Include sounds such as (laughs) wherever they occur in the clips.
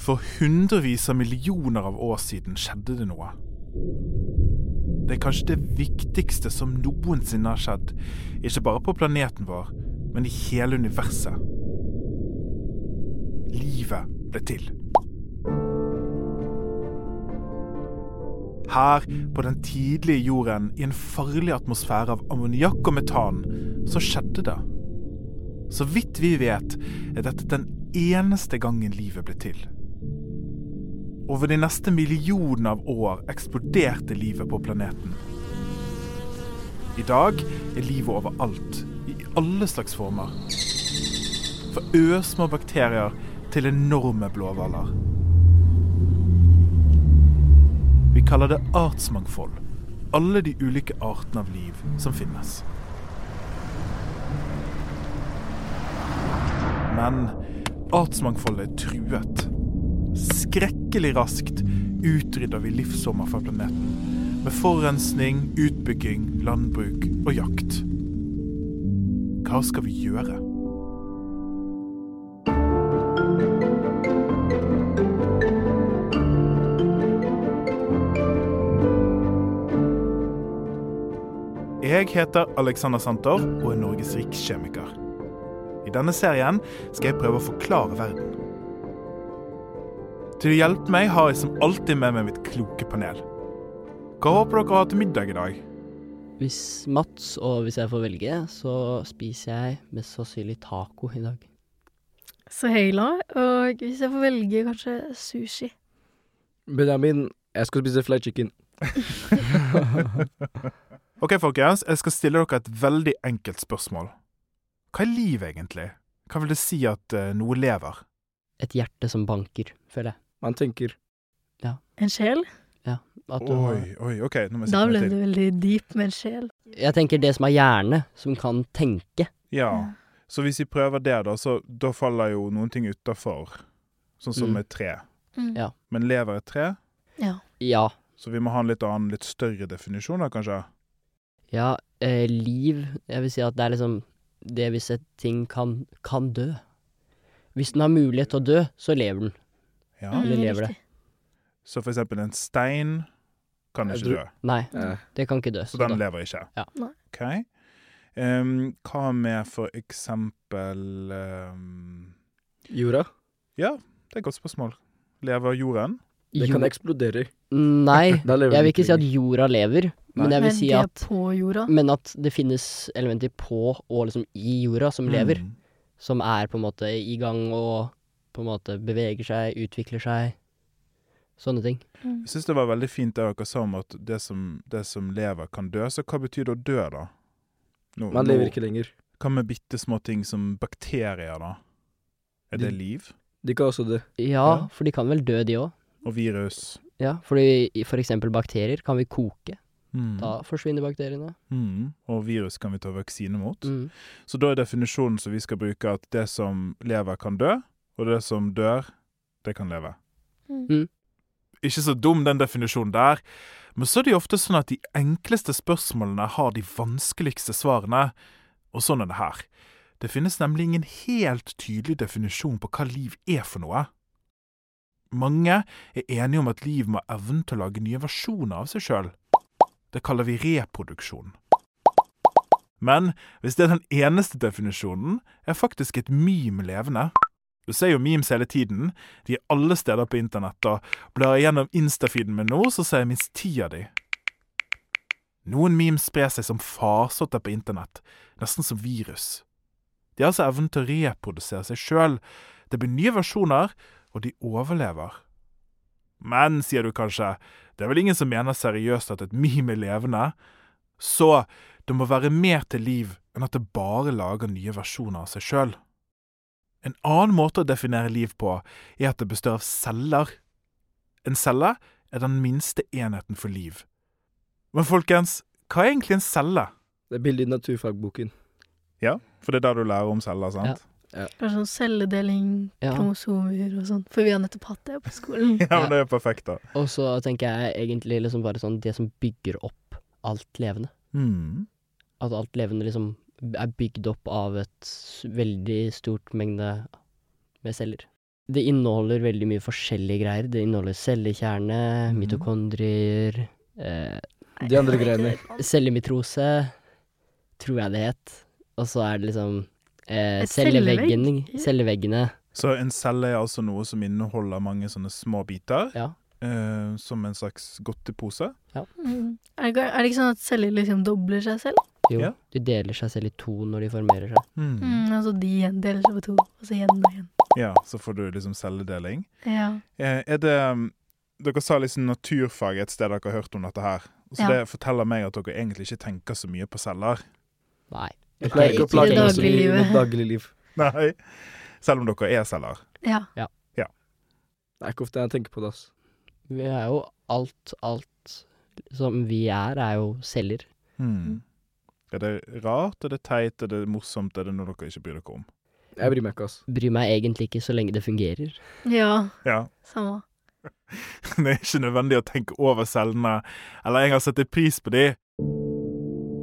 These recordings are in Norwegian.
For hundrevis av millioner av år siden skjedde det noe. Det er kanskje det viktigste som noensinne har skjedd, ikke bare på planeten vår, men i hele universet. Livet ble til. Her, på den tidlige jorden, i en farlig atmosfære av ammoniakk og metan, så skjedde det. Så vidt vi vet, er dette den eneste gangen livet ble til. Over de neste millionene av år eksploderte livet på planeten. I dag er livet overalt, i alle slags former. Fra ørsmå bakterier til enorme blåhvaler. Vi kaller det artsmangfold. Alle de ulike artene av liv som finnes. Men artsmangfoldet er truet. Skrekkelig raskt utrydder vi livsformer fra planeten. Med forurensning, utbygging, landbruk og jakt. Hva skal vi gjøre? Jeg heter Alexander Santor og er Norges rikskjemiker. I denne serien skal jeg prøve å forklare verden. Til å hjelpe meg har jeg som alltid med meg mitt kloke panel. Hva håper dere å ha til middag i dag? Hvis Mats og hvis jeg får velge, så spiser jeg mest sannsynlig taco i dag. Så Heila, og hvis jeg får velge, kanskje sushi. Benjamin, jeg skal spise fly chicken. (laughs) Ok, folkens, jeg skal stille dere et veldig enkelt spørsmål. Hva er liv egentlig? Hva vil det si at uh, noe lever? Et hjerte som banker, føler jeg. Man tenker Ja. En sjel? At du har Oi, oi, ok, nå må jeg Da sette ble meg til. veldig deep med en sjel. Jeg tenker det som er hjerne, som kan tenke. Ja, så hvis vi prøver det da, så da faller jo noen ting utafor. Sånn som Mm. et tre. Mm. Ja. Men lever et tre? Ja. Ja. Så vi må ha en litt annen, litt større definisjon da, kanskje? Ja, eh, liv Jeg vil si at det er liksom det hvis et ting kan, kan dø. Hvis den har mulighet til å dø, så lever den. Ja. Mm, Eller lever det. Så for eksempel en stein kan ikke dø. Nei, det kan ikke dø. Så så den da- lever ikke? Ja. Nei. Ok. Um, hva med for eksempel um, jorda. Ja, det er et godt spørsmål. Lever jorden? Det kan eksplodere. (laughs) Nei, jeg vil ikke si at jorda lever, men jeg vil si det at. Men at det finnes elementer på og liksom i jorda som lever. Mm. Som er på en måte i gang og på en måte beveger seg, utvikler seg. Sånne ting. Mm. Jeg syns det var veldig fint det dere sa om at det som, det som lever, kan dø. Så hva betyr det å dø, da? Nå- Man nå- lever ikke lenger. Hva med bitte små ting som bakterier, da? Er det liv? De kan også dø. Ja, Ja. for de kan vel dø, de òg. Og virus? Ja, fordi for eksempel bakterier kan vi koke. Mm. Da forsvinner bakteriene. Mm. Og virus kan vi ta vaksine mot. Mm. Så da er definisjonen som vi skal bruke at det som lever kan dø, og det som dør, det kan leve. Mm. Ikke så dum den definisjonen der, men så er det jo ofte sånn at de enkleste spørsmålene har de vanskeligste svarene, og sånn er det her. Det finnes nemlig ingen helt tydelig definisjon på hva liv er for noe. Mange er enige om at liv må ha evnen til å lage nye versjoner av seg sjøl. Det kaller vi reproduksjon. Men hvis det er den eneste definisjonen, er faktisk et mime levende. Du ser jo memes hele tiden. De er alle steder på internett, og blar jeg gjennom Insta-feeden min nå, så ser jeg minst ti av de. Noen memes sprer seg som farsotter på internett, nesten som virus. De har altså evnen til å reprodusere seg sjøl. Det blir nye versjoner, og de overlever. Men, sier du kanskje, det er vel ingen som mener seriøst at et meme er levende? Så det må være mer til liv enn at det bare lager nye versjoner av seg sjøl. En annen måte å definere liv på er at det består av celler. En celle er den minste enheten for liv. Men folkens, hva er egentlig en celle? Det er bildet i naturfagboken. Ja, for det er der du lærer om celler, sant? Ja. Det er sånn celledeling, Ja. kromosomer og sånn. For vi har nettopp hatt det på skolen. (laughs) Ja, men det er perfekt, da. Og så tenker jeg egentlig liksom bare sånn det som bygger opp alt levende. Mm. At alt levende liksom er bygd opp av et veldig stort mengde med celler. det inneholder veldig mye forskjellige greier. Det inneholder cellekjerne, mm. mitokondrier, eh, De andre greiene. cellemitrose, tror jeg det het. Og så er det liksom eh, celleveggen, celleveggene. Så en celle er altså noe som inneholder mange sånne små biter, Ja. eh, som en slags godtepose. Mm. Er, det, er det ikke sånn at celler liksom dobler seg selv? Jo, Ja. de deler seg selv i to når de formerer seg. Mm. Mm, altså de igjen deler seg på to, og så igjen og igjen. Ja, så får du liksom celledeling. Ja. Eh, er det um, Dere sa liksom naturfag et sted dere har hørt om dette her. Så Ja. det forteller meg at dere egentlig ikke tenker så mye på celler. Nei. Jeg pleier ikke å plage meg så mye mitt dagligliv. Nei. Selv om dere er celler. ja. Det er ikke ofte jeg tenker på det, ass. Vi er jo alt, alt som vi er, er jo celler. Hmm. Er det rart, er det teit, er det morsomt, er det noe dere ikke bryr dere om? Jeg bryr meg ikke, altså. Bryr meg egentlig ikke så lenge det fungerer. ja, Ja. samme. (laughs) Det er ikke nødvendig å tenke over cellene, eller engang sette pris på de.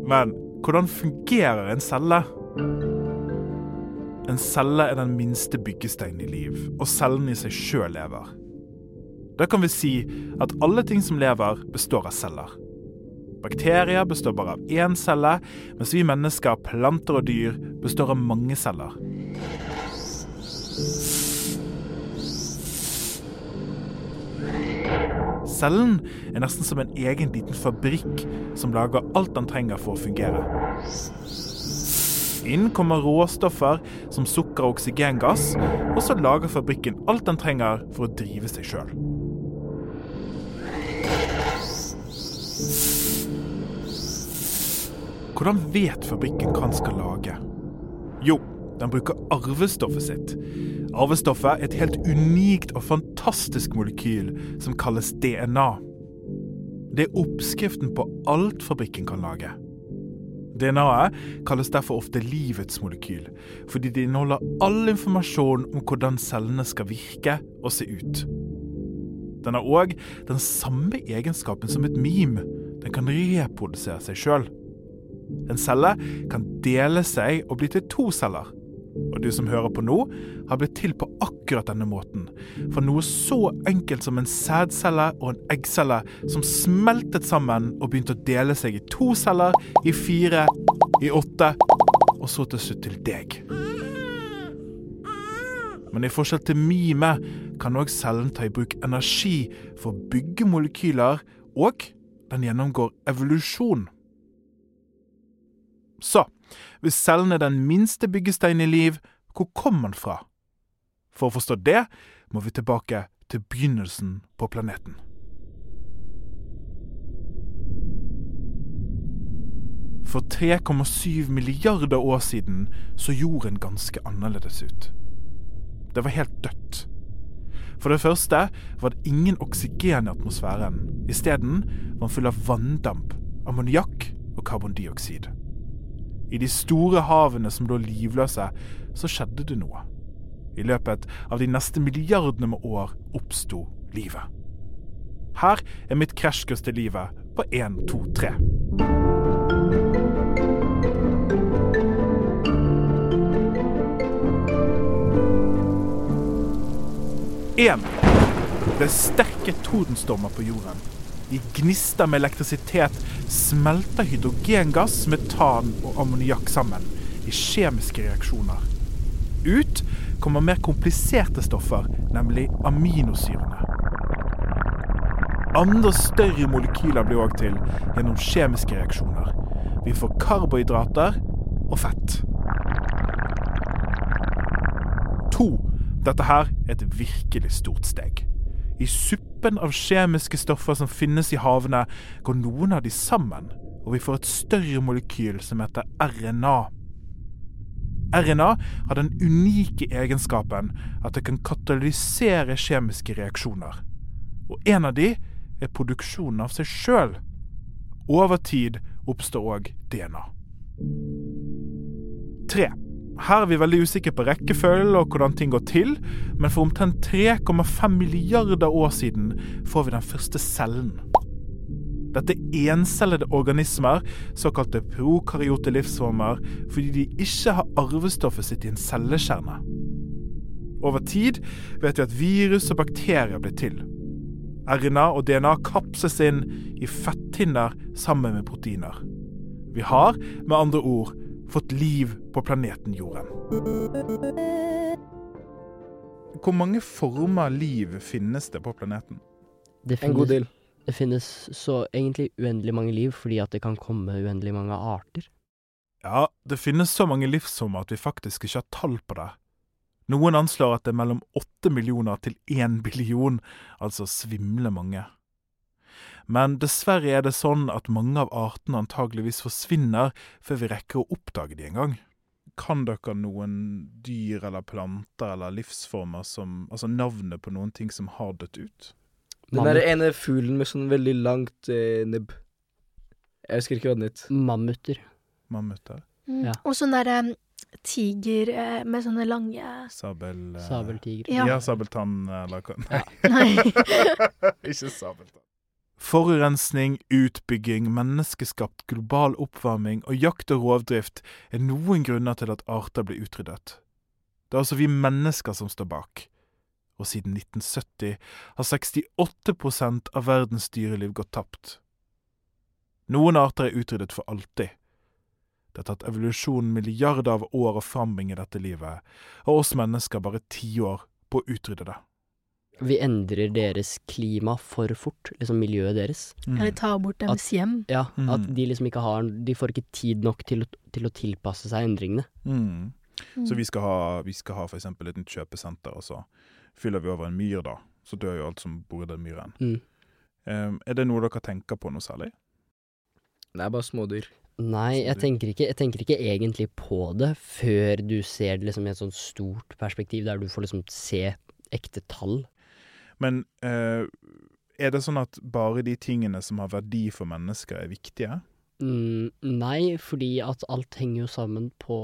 Men hvordan fungerer en celle? En celle er den minste byggesteinen i liv, og cellen i seg sjøl lever. Da kan vi si at alle ting som lever, består av celler. Bakterier består bare av én celle, mens vi mennesker, planter og dyr består av mange celler. Cellen er nesten som en egen liten fabrikk som lager alt den trenger for å fungere. Inn kommer råstoffer som sukker og oksygengass, og så lager fabrikken alt den trenger for å drive seg sjøl. Hvordan vet fabrikken hva den skal lage? Jo, den bruker arvestoffet sitt. Arvestoffet er et helt unikt og fantastisk molekyl som kalles DNA. Det er oppskriften på alt fabrikken kan lage. DNA-et kalles derfor ofte livets molekyl, fordi det inneholder all informasjon om hvordan cellene skal virke og se ut. Den har òg den samme egenskapen som et mim. Den kan reprodusere seg sjøl. En celle kan dele seg og bli til to celler. Og du som hører på nå, har blitt til på akkurat denne måten. For noe så enkelt som en sædcelle og en eggcelle som smeltet sammen og begynte å dele seg i to celler, i fire, i åtte, og så til slutt til deg. Men i forskjell til mime kan òg cellen ta i bruk energi for å bygge molekyler, og den gjennomgår evolusjon. Så, hvis cellen er den minste byggesteinen i liv, hvor kommer den fra? For å forstå det må vi tilbake til begynnelsen på planeten. For 3,7 milliarder år siden så jorden ganske annerledes ut. Det var helt dødt. For det første var det ingen oksygen i atmosfæren. Isteden var den full av vanndamp, ammoniakk og karbondioksid. I de store havene som lå livløse, så skjedde det noe. I løpet av de neste milliardene med år oppsto livet. Her er mitt krasjkurs til livet på 1, 2, 3. En. Det er sterke tordenstormer på jorden. I gnister med elektrisitet smelter hydrogengass, metan og ammoniakk sammen i kjemiske reaksjoner. Ut kommer mer kompliserte stoffer, nemlig aminosyrene. Andre større molekyler blir òg til gjennom kjemiske reaksjoner. Vi får karbohydrater og fett. To. Dette her er et virkelig stort steg. I suppen av kjemiske stoffer som finnes i havene, går noen av de sammen, og vi får et større molekyl som heter RNA. RNA har den unike egenskapen at det kan katalysere kjemiske reaksjoner. Og en av de er produksjonen av seg sjøl. Over tid oppstår òg DNA. Tre. Her er vi veldig usikre på rekkefølge og hvordan ting går til, men for omtrent 3,5 milliarder år siden får vi den første cellen. Dette er encellede organismer, såkalte prokaryote livsformer, fordi de ikke har arvestoffet sitt i en cellekjerne. Over tid vet vi at virus og bakterier blir til. RNA og DNA kapses inn i fettinner sammen med proteiner. Vi har, med andre ord, fått liv på planeten Jorden. Hvor mange former liv finnes det på planeten? Det En god del. det finnes så egentlig uendelig mange liv fordi at det kan komme uendelig mange arter. Ja, det finnes så mange livsformer at vi faktisk ikke har tall på det. Noen anslår at det er mellom åtte millioner til én billion, altså svimle mange. Men dessverre er det sånn at mange av artene antageligvis forsvinner før vi rekker å oppdage de en gang. Kan dere noen dyr eller planter eller livsformer som Altså navnet på noen ting som har dødd ut? Den der ene fuglen med sånn veldig langt eh, nebb. Jeg husker ikke hva den het. Mammuter. Mammuter? Mm. Ja. Og sånn derre tiger eh, med sånne lange Sabel... eh, Sabeltiger. Ja. Ja, sabeltann eller hva Nei, Nei. (laughs) ikke sabeltann. Forurensning, utbygging, menneskeskapt global oppvarming og jakt og rovdrift er noen grunner til at arter blir utryddet. Det er altså vi mennesker som står bak. Og siden 1970 har 68% av verdens dyreliv gått tapt. Noen arter er utryddet for alltid. Det har tatt evolusjonen milliarder av år å frambringe dette livet, og oss mennesker bare tiår på å utrydde det. Vi endrer deres klima for fort, liksom miljøet deres. Eller ta bort deres hjem. Ja, Mm. At de liksom ikke har De får ikke tid nok til å, til å tilpasse seg endringene. Mm. Mm. Så vi skal ha, vi skal ha for eksempel et nytt kjøpesenter, og så fyller vi over en myr da. Så dør jo alt som bor i den myren. Mm. Um, er det noe dere tenker på noe særlig? Det er bare smådyr. Nei, jeg tenker, ikke, jeg tenker ikke egentlig på det før du ser det liksom i et sånt stort perspektiv, der du får liksom se ekte tall. Men eh, er det sånn at bare de tingene som har verdi for mennesker, er viktige? Mm, nei, fordi at alt henger jo sammen på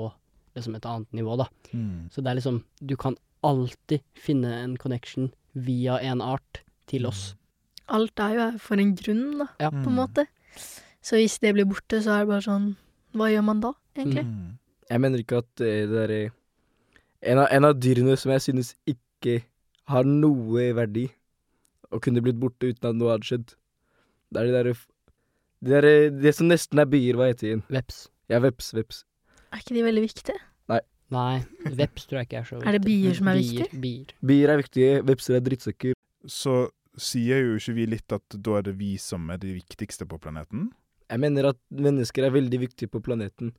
liksom et annet nivå, da. Mm. Så det er liksom Du kan alltid finne en connection via en art til oss. Alt er jo her for en grunn, da, Ja. på en måte. Så hvis det blir borte, så er det bare sånn Hva gjør man da, egentlig? Mm. Jeg mener ikke at eh, det derre en, en av dyrene som jeg synes ikke har noe verdi, og kunne blitt borte uten at noe hadde skjedd, det er de derre de derre Det som nesten er byer, hva heter de igjen? Veps. Ja, veps, veps. Er ikke de veldig viktige? Nei, veps tror jeg ikke er så viktig. (laughs) Er det bier som er viktige? Bier. Bier er viktige, vepser er drittsekker. Så sier jo ikke vi litt at da er det vi som er de viktigste på planeten? Jeg mener at mennesker er veldig viktige på planeten.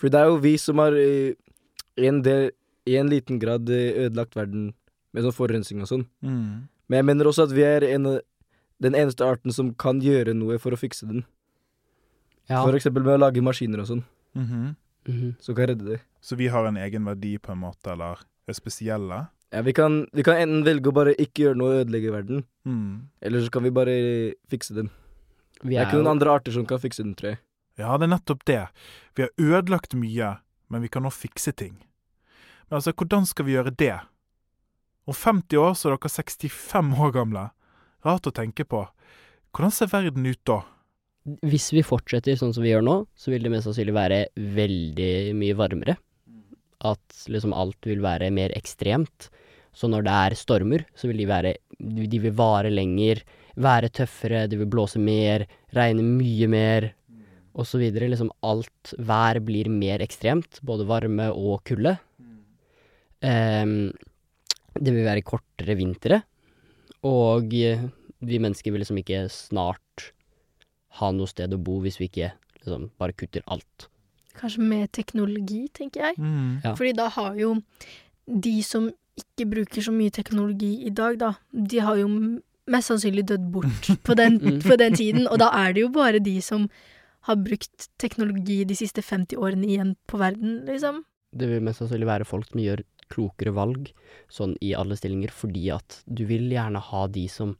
For det er jo vi som har i en del, i en liten grad eh, ødelagt verden med sånn forurensning og sånn. Mm. Men jeg mener også at vi er en, den eneste arten som kan gjøre noe for å fikse den. Ja. For eksempel med å lage maskiner og sånn, Mhm. mhm. som kan redde det. Så vi har en egen verdi på en måte, eller er spesielle? Ja, vi kan, vi kan enten velge å bare ikke gjøre noe og ødelegge verden, Mm. eller så kan vi bare fikse den. Vi Det er ikke noen andre arter som kan fikse den, tror jeg. Ja, det er nettopp det. Vi har ødelagt mye, men vi kan nå fikse ting. Men altså, hvordan skal vi gjøre det? Om 50 år så er dere 65 år gamle. Rart å tenke på. Hvordan ser verden ut da? Hvis vi fortsetter sånn som vi gjør nå, så vil det mest sannsynlig være veldig mye varmere. At liksom alt vil være mer ekstremt. Så når det er stormer, så vil de være De vil vare lenger, være tøffere, det vil blåse mer, regne mye mer, og så videre. Liksom alt vær blir mer ekstremt, både varme og kulde. Ehm, det vil være kortere vintre, og eh, vi mennesker vil liksom ikke snart ha noe sted å bo hvis vi ikke liksom bare kutter alt. Kanskje med teknologi, tenker jeg. Mm. Ja. Fordi da har jo de som ikke bruker så mye teknologi i dag, da, de har jo mest sannsynlig dødd bort (laughs) på den, Mm. på den tiden. Og da er det jo bare de som har brukt teknologi de siste 50 årene igjen på verden, liksom. Det vil mest sannsynlig være folk som gjør klokere valg sånn i alle stillinger, fordi at du vil gjerne ha de som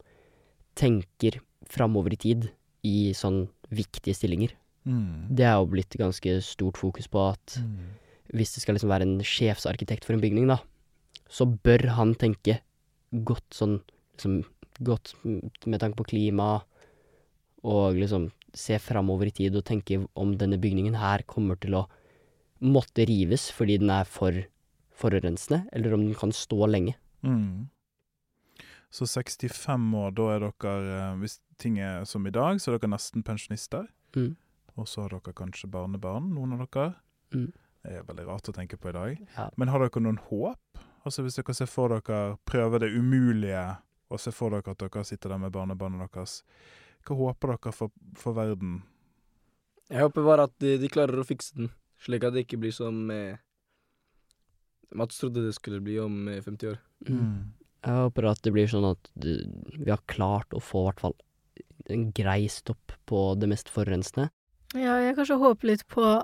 tenker framover i tid i sånn viktige stillinger. Mm. Det er jo blitt ganske stort fokus på at Mm. hvis det skal liksom være en sjefsarkitekt for en bygning, da, så bør han tenke godt sånn liksom godt med tanke på klima, og liksom se framover i tid og tenke om denne bygningen her kommer til å måtte rives fordi den er for forurensende, eller om den kan stå lenge. Mm. Så 65 år, da er dere eh, Hvis ting er som i dag, så er dere nesten pensjonister. Mm. Og så har dere kanskje barnebarn, noen av dere. Mm. Det er veldig rart å tenke på i dag. Ja. Men har dere noen håp? Altså Hvis dere ser for dere prøver det umulige, og ser for dere at dere sitter der med barnebarnet deres, hva håper dere for, for verden? Jeg håper bare at de, de klarer å fikse den, slik at det ikke blir som eh, Mats trodde det skulle bli om eh, 50 år. Mm. Jeg håper at det blir sånn at du, vi har klart å få i hvert fall en grei stopp på det mest forurensende. Ja, jeg kanskje håper litt på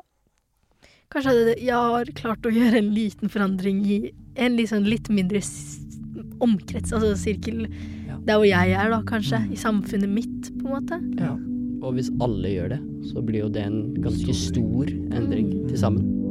Kanskje at jeg har klart å gjøre en liten forandring i en liksom litt mindre omkrets, altså sirkel Ja. der hvor jeg er, da, kanskje. Mm. I samfunnet mitt, på en måte. Ja. Og hvis alle gjør det, så blir jo det en ganske stor endring til sammen.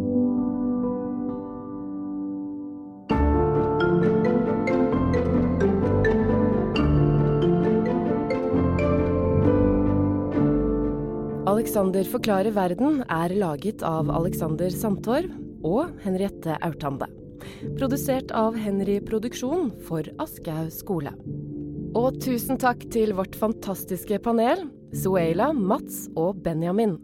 Alexander forklarer verden er laget av Alexander Sandtorv og Henriette Aurtande. Produsert av Henry Produksjon for Aschehoug skole. Og tusen takk til vårt fantastiske panel, Suela, Mats og Benjamin.